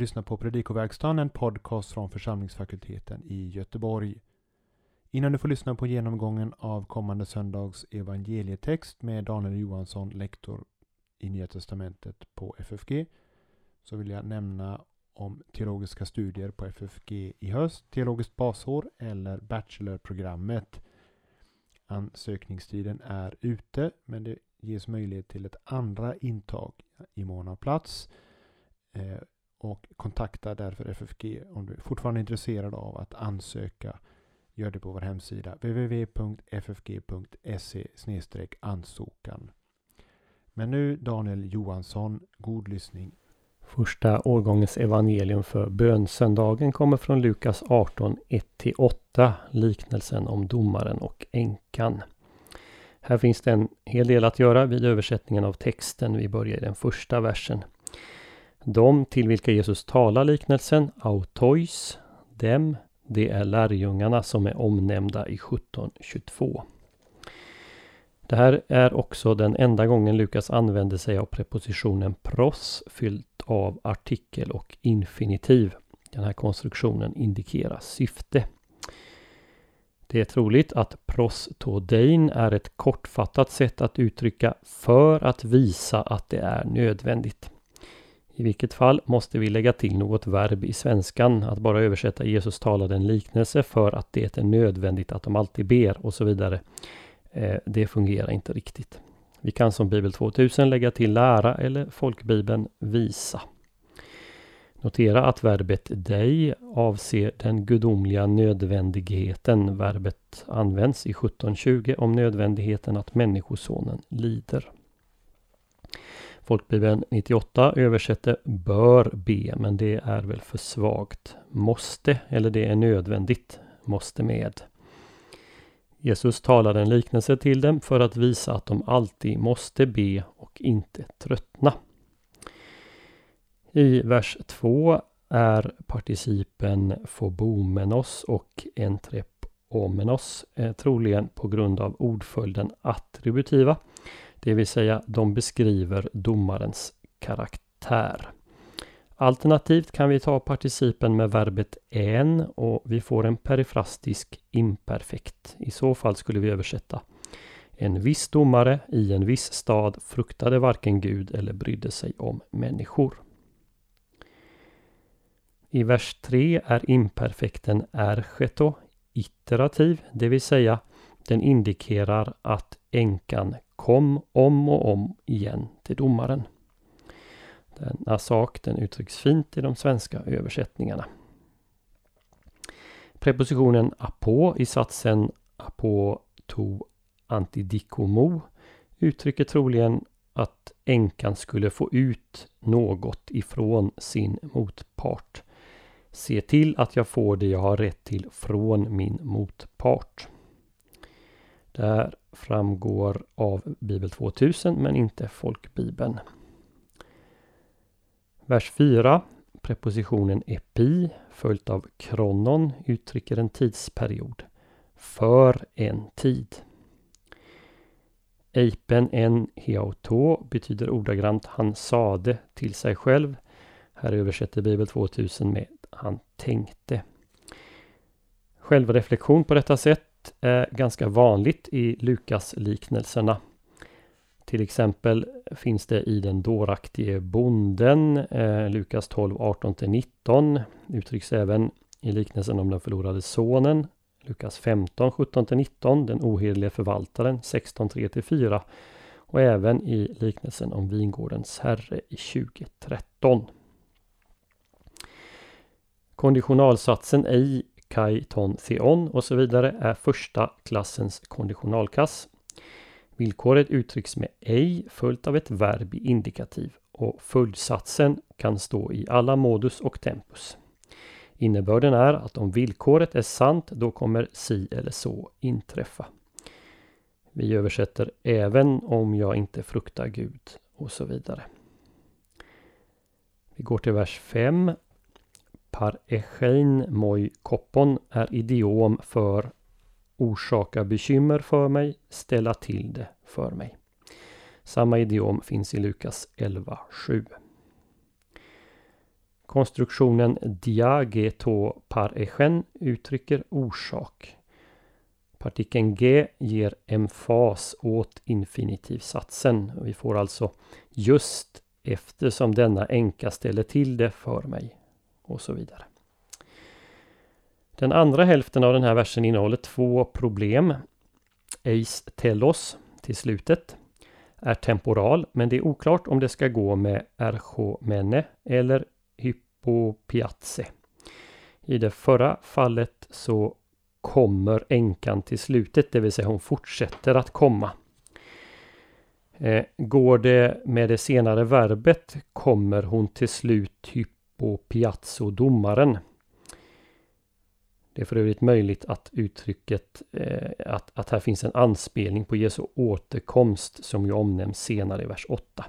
Lyssnar på Predikoverkstan, en podcast från församlingsfakulteten i Göteborg. Innan du får lyssna på genomgången av kommande söndags evangelietext med Daniel Johansson, lektor i Nya Testamentet på FFG, så vill jag nämna om teologiska studier på FFG i höst, teologiskt basår eller bachelorprogrammet. Ansökningstiden är ute, men det ges möjlighet till ett andra intag i mån av plats. Eh, och kontakta därför FFG om du är fortfarande är intresserad av att ansöka. Gör det på vår hemsida www.ffg.se ansökan. Men nu Daniel Johansson, god lyssning. Första årgångens evangelium för bönsöndagen kommer från Lukas 18, 1-8, liknelsen om domaren och änkan. Här finns det en hel del att göra vid översättningen av texten. Vi börjar i den första versen. De till vilka Jesus talar liknelsen, autois, dem, det är lärjungarna som är omnämnda i 1722. Det här är också den enda gången Lukas använder sig av prepositionen pros fyllt av artikel och infinitiv. Den här konstruktionen indikerar syfte. Det är troligt att prostodein är ett kortfattat sätt att uttrycka för att visa att det är nödvändigt. I vilket fall måste vi lägga till något verb i svenskan. Att bara översätta Jesus talade en liknelse för att det är nödvändigt att de alltid ber och så vidare. Eh, det fungerar inte riktigt. Vi kan som Bibel 2000 lägga till lära eller folkbibeln visa. Notera att verbet dig avser den gudomliga nödvändigheten. Verbet används i 1720 om nödvändigheten att Människosonen lider. Folkbibeln 98 översätter bör be, men det är väl för svagt. Måste, eller det är nödvändigt, måste med. Jesus talade en liknelse till dem för att visa att de alltid måste be och inte tröttna. I vers 2 är participen fobomenos och entrepomenos eh, troligen på grund av ordföljden attributiva. Det vill säga de beskriver domarens karaktär. Alternativt kan vi ta participen med verbet en och vi får en perifrastisk imperfekt. I så fall skulle vi översätta En viss domare i en viss stad fruktade varken Gud eller brydde sig om människor. I vers 3 är imperfekten ergeto iterativ, det vill säga den indikerar att änkan kom om och om igen till domaren. Denna sak den uttrycks fint i de svenska översättningarna. Prepositionen 'apå' i satsen 'apå to antidikomo uttrycker troligen att änkan skulle få ut något ifrån sin motpart. Se till att jag får det jag har rätt till från min motpart. Det här framgår av Bibel 2000 men inte folkbibeln. Vers 4. Prepositionen epi följt av kronon uttrycker en tidsperiod. För en tid. Eipen en heauto betyder ordagrant han sade till sig själv. Här översätter Bibel 2000 med han tänkte. Självreflektion på detta sätt är eh, ganska vanligt i Lukas liknelserna. Till exempel finns det i den dåraktige bonden, eh, Lukas 12, 18-19. Uttrycks även i liknelsen om den förlorade sonen, Lukas 15, 17-19. Den ohederliga förvaltaren, 16, 3-4. Och även i liknelsen om vingårdens herre i 2013. Konditionalsatsen ej, kai, ton, theon och så vidare är första klassens konditionalkass. Villkoret uttrycks med ej följt av ett verb i indikativ och följdsatsen kan stå i alla modus och tempus. Innebörden är att om villkoret är sant då kommer si eller så inträffa. Vi översätter även om jag inte fruktar Gud och så vidare. Vi går till vers 5 Par echein moi koppon är idiom för orsaka bekymmer för mig, ställa till det för mig. Samma idiom finns i Lukas 11.7. Konstruktionen diageto par echen uttrycker orsak. Partikeln G ger emfas åt infinitivsatsen. Vi får alltså just eftersom denna enka ställer till det för mig. Och så vidare. Den andra hälften av den här versen innehåller två problem. Eis telos till slutet är temporal men det är oklart om det ska gå med erchomene eller hypopiatse. I det förra fallet så kommer änkan till slutet, det vill säga hon fortsätter att komma. Eh, går det med det senare verbet kommer hon till slut på piazzo domaren. Det är för övrigt möjligt att uttrycket eh, att, att här finns en anspelning på Jesu återkomst som ju omnämns senare i vers 8.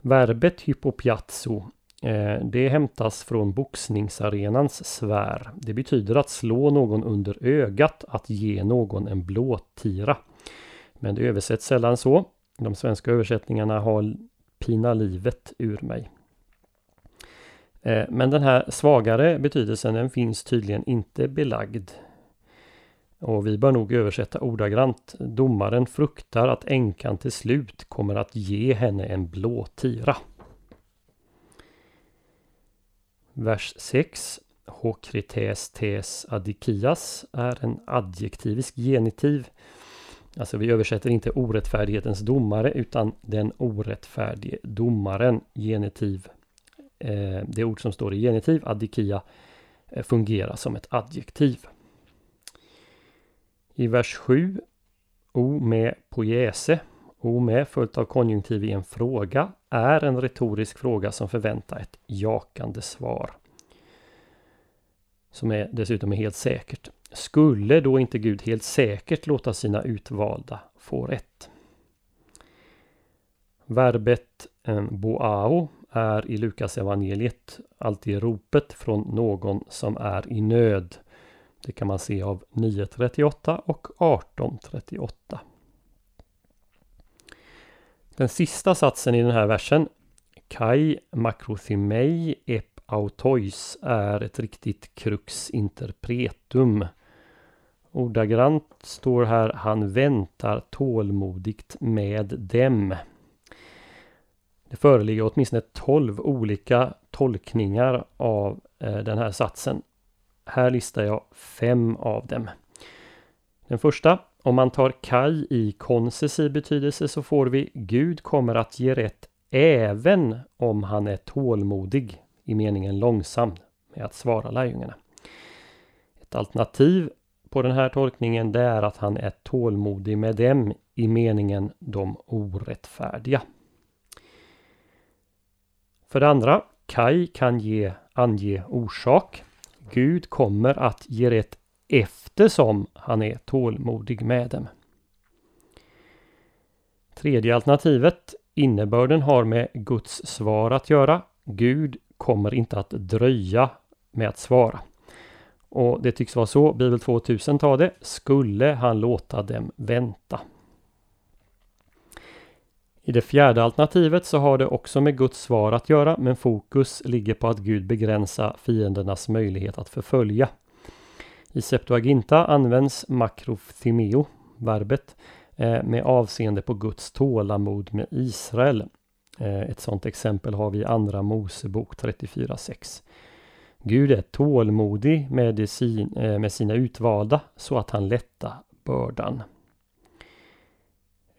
Verbet hypopiazzo eh, det hämtas från boxningsarenans svär. Det betyder att slå någon under ögat, att ge någon en blåtira. Men det översätts sällan så. De svenska översättningarna har pina livet ur mig. Eh, men den här svagare betydelsen den finns tydligen inte belagd. Och vi bör nog översätta ordagrant. Domaren fruktar att änkan till slut kommer att ge henne en blåtira. Vers 6. Hokrites tes adikias är en adjektivisk genitiv. Alltså vi översätter inte orättfärdighetens domare utan den orättfärdige domaren, genitiv Eh, det ord som står i genitiv, adikia, eh, fungerar som ett adjektiv. I vers 7, o med poiese, o med följt av konjunktiv i en fråga, är en retorisk fråga som förväntar ett jakande svar. Som är dessutom är helt säkert. Skulle då inte Gud helt säkert låta sina utvalda få rätt? Verbet eh, boao är i Lukas evangeliet alltid ropet från någon som är i nöd. Det kan man se av 9.38 och 18.38. Den sista satsen i den här versen Kai makrothimei ep autois är ett riktigt Krux interpretum. Ordagrant står här Han väntar tålmodigt med dem. Det föreligger åtminstone 12 olika tolkningar av eh, den här satsen. Här listar jag fem av dem. Den första, om man tar kaj i koncessiv betydelse så får vi Gud kommer att ge rätt även om han är tålmodig i meningen långsam med att svara lärjungarna. Ett alternativ på den här tolkningen det är att han är tålmodig med dem i meningen de orättfärdiga. För det andra, Kai kan ge, ange orsak. Gud kommer att ge rätt eftersom han är tålmodig med dem. Tredje alternativet, innebörden har med Guds svar att göra. Gud kommer inte att dröja med att svara. Och det tycks vara så Bibel 2000 tar det. Skulle han låta dem vänta. I det fjärde alternativet så har det också med Guds svar att göra men fokus ligger på att Gud begränsar fiendernas möjlighet att förfölja. I Septuaginta används makrothymeo, verbet, eh, med avseende på Guds tålamod med Israel. Eh, ett sådant exempel har vi i Andra Mosebok 34.6. Gud är tålmodig med, sin, eh, med sina utvalda så att han lättar bördan.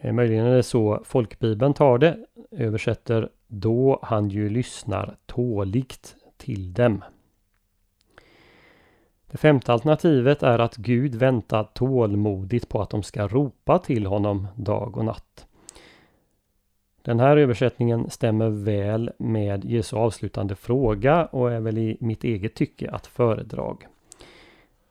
Eh, möjligen är det så folkbibeln tar det, översätter då han ju lyssnar tåligt till dem. Det femte alternativet är att Gud väntar tålmodigt på att de ska ropa till honom dag och natt. Den här översättningen stämmer väl med Jesu avslutande fråga och är väl i mitt eget tycke att föredrag.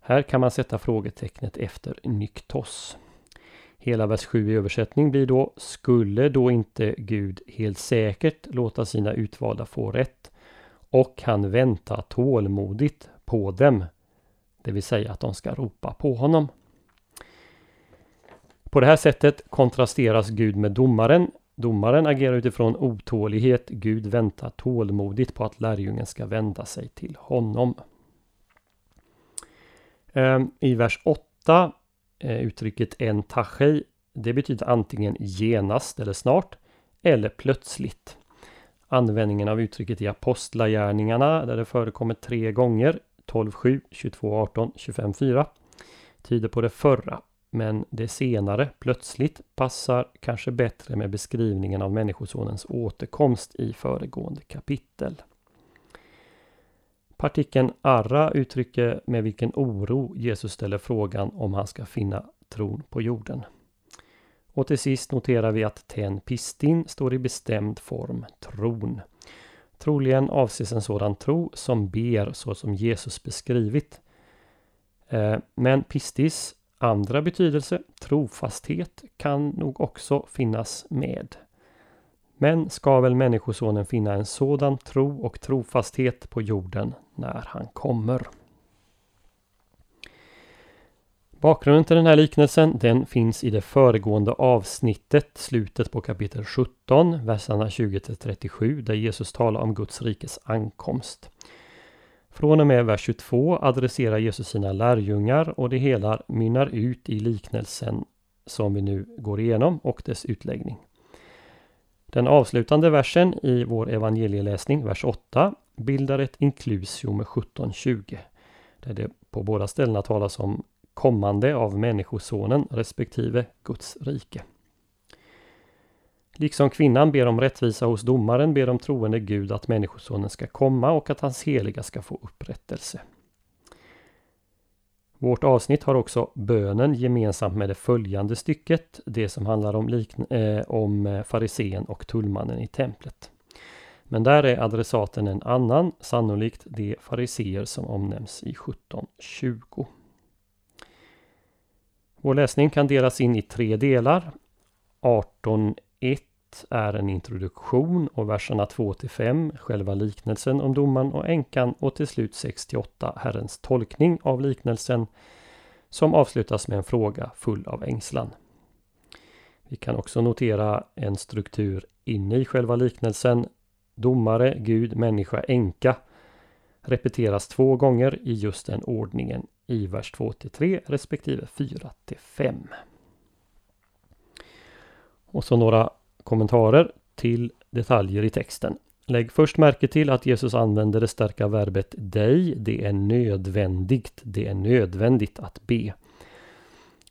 Här kan man sätta frågetecknet efter nyktos. Hela vers 7 i översättning blir då Skulle då inte Gud helt säkert låta sina utvalda få rätt och han väntar tålmodigt på dem. Det vill säga att de ska ropa på honom. På det här sättet kontrasteras Gud med domaren. Domaren agerar utifrån otålighet. Gud väntar tålmodigt på att lärjungen ska vända sig till honom. Ehm, I vers 8 Eh, uttrycket en tachei. Det betyder antingen genast eller snart eller plötsligt. Användningen av uttrycket i Apostlagärningarna där det förekommer tre gånger 12.7, 22.18, 25.4 tyder på det förra men det senare, plötsligt, passar kanske bättre med beskrivningen av Människosonens återkomst i föregående kapitel. Partikeln arra uttrycker med vilken oro Jesus ställer frågan om han ska finna tron på jorden. Och till sist noterar vi att ten pistin står i bestämd form tron. Troligen avses en sådan tro som ber så som Jesus beskrivit. Eh, men pistis andra betydelse, trofasthet, kan nog också finnas med. Men ska väl Människosonen finna en sådan tro och trofasthet på jorden när han kommer. Bakgrunden till den här liknelsen den finns i det föregående avsnittet, slutet på kapitel 17, verserna 20 37, där Jesus talar om Guds rikes ankomst. Från och med vers 22 adresserar Jesus sina lärjungar och det hela mynnar ut i liknelsen som vi nu går igenom och dess utläggning. Den avslutande versen i vår evangelieläsning, vers 8, bildar ett inklusio med 1720. Där det på båda ställena talas om kommande av Människosonen respektive Guds rike. Liksom kvinnan ber om rättvisa hos domaren ber de troende Gud att Människosonen ska komma och att hans heliga ska få upprättelse. Vårt avsnitt har också bönen gemensamt med det följande stycket, det som handlar om, likn- eh, om eh, farisén och tullmannen i templet. Men där är adressaten en annan, sannolikt de fariseer som omnämns i 1720. Vår läsning kan delas in i tre delar. 18.1 är en introduktion och verserna 2 till 5 själva liknelsen om domaren och änkan och till slut 6 till 8 Herrens tolkning av liknelsen som avslutas med en fråga full av ängslan. Vi kan också notera en struktur inne i själva liknelsen. Domare, Gud, människa, änka repeteras två gånger i just den ordningen i vers 2 till 3 respektive 4 till 5. Och så några kommentarer till detaljer i texten. Lägg först märke till att Jesus använder det starka verbet dig. Det är nödvändigt. Det är nödvändigt att be.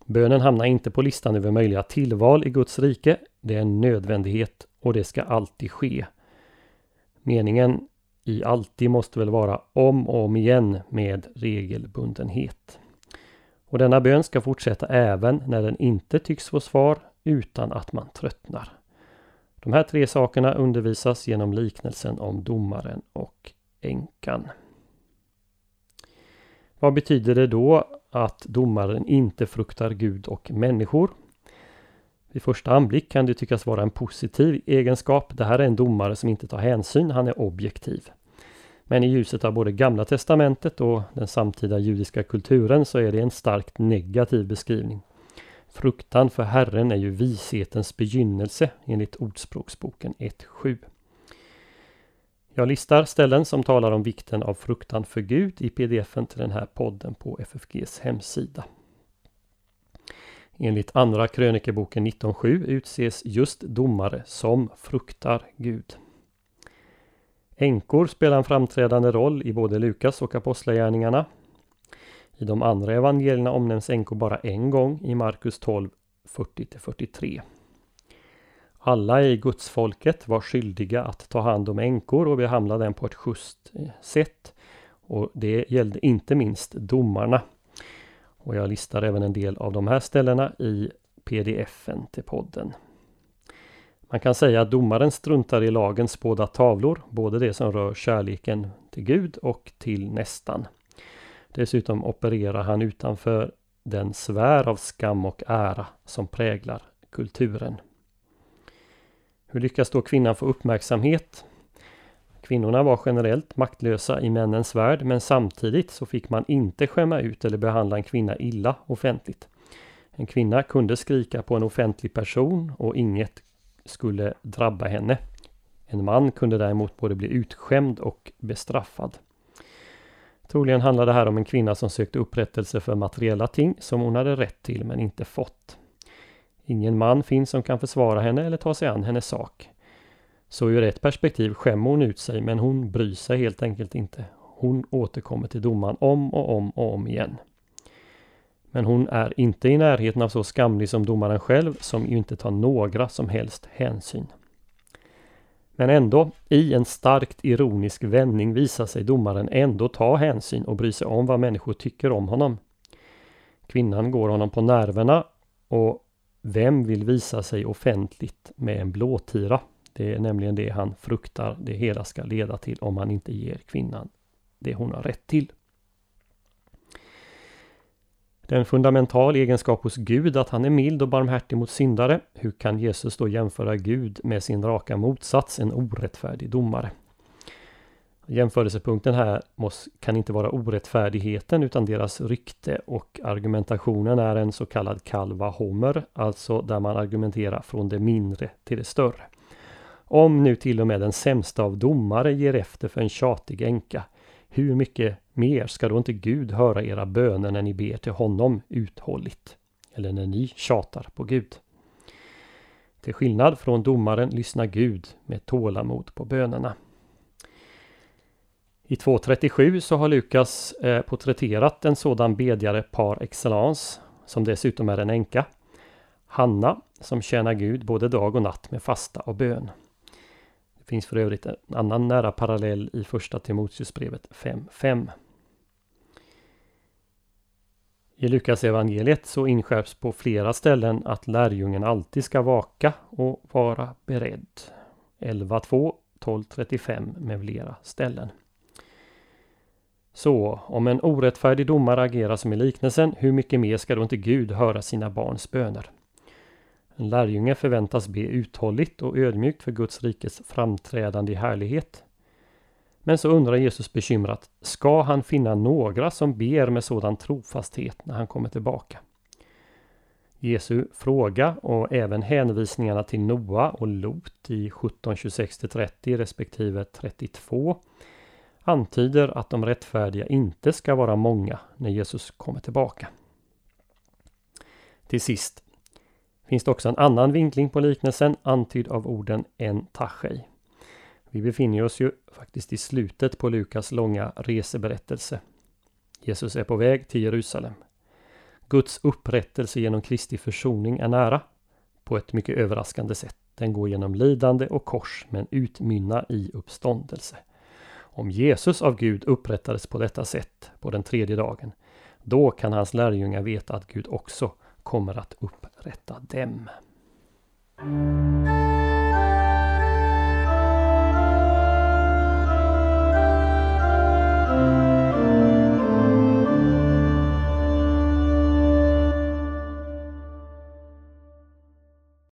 Bönen hamnar inte på listan över möjliga tillval i Guds rike. Det är en nödvändighet och det ska alltid ske. Meningen i alltid måste väl vara om och om igen med regelbundenhet. Och denna bön ska fortsätta även när den inte tycks få svar utan att man tröttnar. De här tre sakerna undervisas genom liknelsen om domaren och änkan. Vad betyder det då att domaren inte fruktar Gud och människor? Vid första anblick kan det tyckas vara en positiv egenskap. Det här är en domare som inte tar hänsyn, han är objektiv. Men i ljuset av både Gamla Testamentet och den samtida judiska kulturen så är det en starkt negativ beskrivning. Fruktan för Herren är ju vishetens begynnelse enligt Ordspråksboken 1.7. Jag listar ställen som talar om vikten av fruktan för Gud i pdfen till den här podden på FFGs hemsida. Enligt Andra krönikeboken 19.7 utses just domare som fruktar Gud. Änkor spelar en framträdande roll i både Lukas och Apostlagärningarna. I de andra evangelierna omnämns änkor bara en gång i Markus 12, 40-43. Alla i gudsfolket var skyldiga att ta hand om änkor och behandla dem på ett schysst eh, sätt. Och det gällde inte minst domarna. Och jag listar även en del av de här ställena i pdfen till podden. Man kan säga att domaren struntar i lagens båda tavlor, både det som rör kärleken till Gud och till nästan. Dessutom opererar han utanför den sfär av skam och ära som präglar kulturen. Hur lyckas då kvinnan få uppmärksamhet? Kvinnorna var generellt maktlösa i männens värld men samtidigt så fick man inte skämma ut eller behandla en kvinna illa offentligt. En kvinna kunde skrika på en offentlig person och inget skulle drabba henne. En man kunde däremot både bli utskämd och bestraffad. Troligen handlar det här om en kvinna som sökte upprättelse för materiella ting som hon hade rätt till men inte fått. Ingen man finns som kan försvara henne eller ta sig an hennes sak. Så ur ett perspektiv skämmer hon ut sig men hon bryr sig helt enkelt inte. Hon återkommer till domaren om och om och om igen. Men hon är inte i närheten av så skamlig som domaren själv som ju inte tar några som helst hänsyn. Men ändå, i en starkt ironisk vändning visar sig domaren ändå ta hänsyn och bry sig om vad människor tycker om honom. Kvinnan går honom på nerverna och vem vill visa sig offentligt med en blåtira? Det är nämligen det han fruktar det hela ska leda till om han inte ger kvinnan det hon har rätt till. Det är en fundamental egenskap hos Gud att han är mild och barmhärtig mot syndare. Hur kan Jesus då jämföra Gud med sin raka motsats, en orättfärdig domare? Jämförelsepunkten här kan inte vara orättfärdigheten utan deras rykte och argumentationen är en så kallad kalva homer, alltså där man argumenterar från det mindre till det större. Om nu till och med den sämsta av domare ger efter för en tjatig änka, hur mycket mer ska då inte Gud höra era böner när ni ber till honom uthålligt? Eller när ni tjatar på Gud. Till skillnad från domaren lyssnar Gud med tålamod på bönerna. I 2.37 så har Lukas eh, porträtterat en sådan bedjare par excellence, som dessutom är en änka. Hanna, som tjänar Gud både dag och natt med fasta och bön finns för övrigt en annan nära parallell i första Timoteusbrevet 5.5. I Lukas evangeliet så inskärps på flera ställen att lärjungen alltid ska vaka och vara beredd. 11.2, 12.35 med flera ställen. Så om en orättfärdig domare agerar som i liknelsen, hur mycket mer ska då inte Gud höra sina barns böner? En lärjunge förväntas be uthålligt och ödmjukt för Guds rikes framträdande i härlighet. Men så undrar Jesus bekymrat, ska han finna några som ber med sådan trofasthet när han kommer tillbaka? Jesu fråga och även hänvisningarna till Noa och Lot i 17.26-30 respektive 32 antyder att de rättfärdiga inte ska vara många när Jesus kommer tillbaka. Till sist finns det också en annan vinkling på liknelsen antydd av orden en tachei. Vi befinner oss ju faktiskt i slutet på Lukas långa reseberättelse. Jesus är på väg till Jerusalem. Guds upprättelse genom Kristi försoning är nära på ett mycket överraskande sätt. Den går genom lidande och kors men utmynnar i uppståndelse. Om Jesus av Gud upprättades på detta sätt på den tredje dagen, då kan hans lärjungar veta att Gud också kommer att upprätta rätta dem.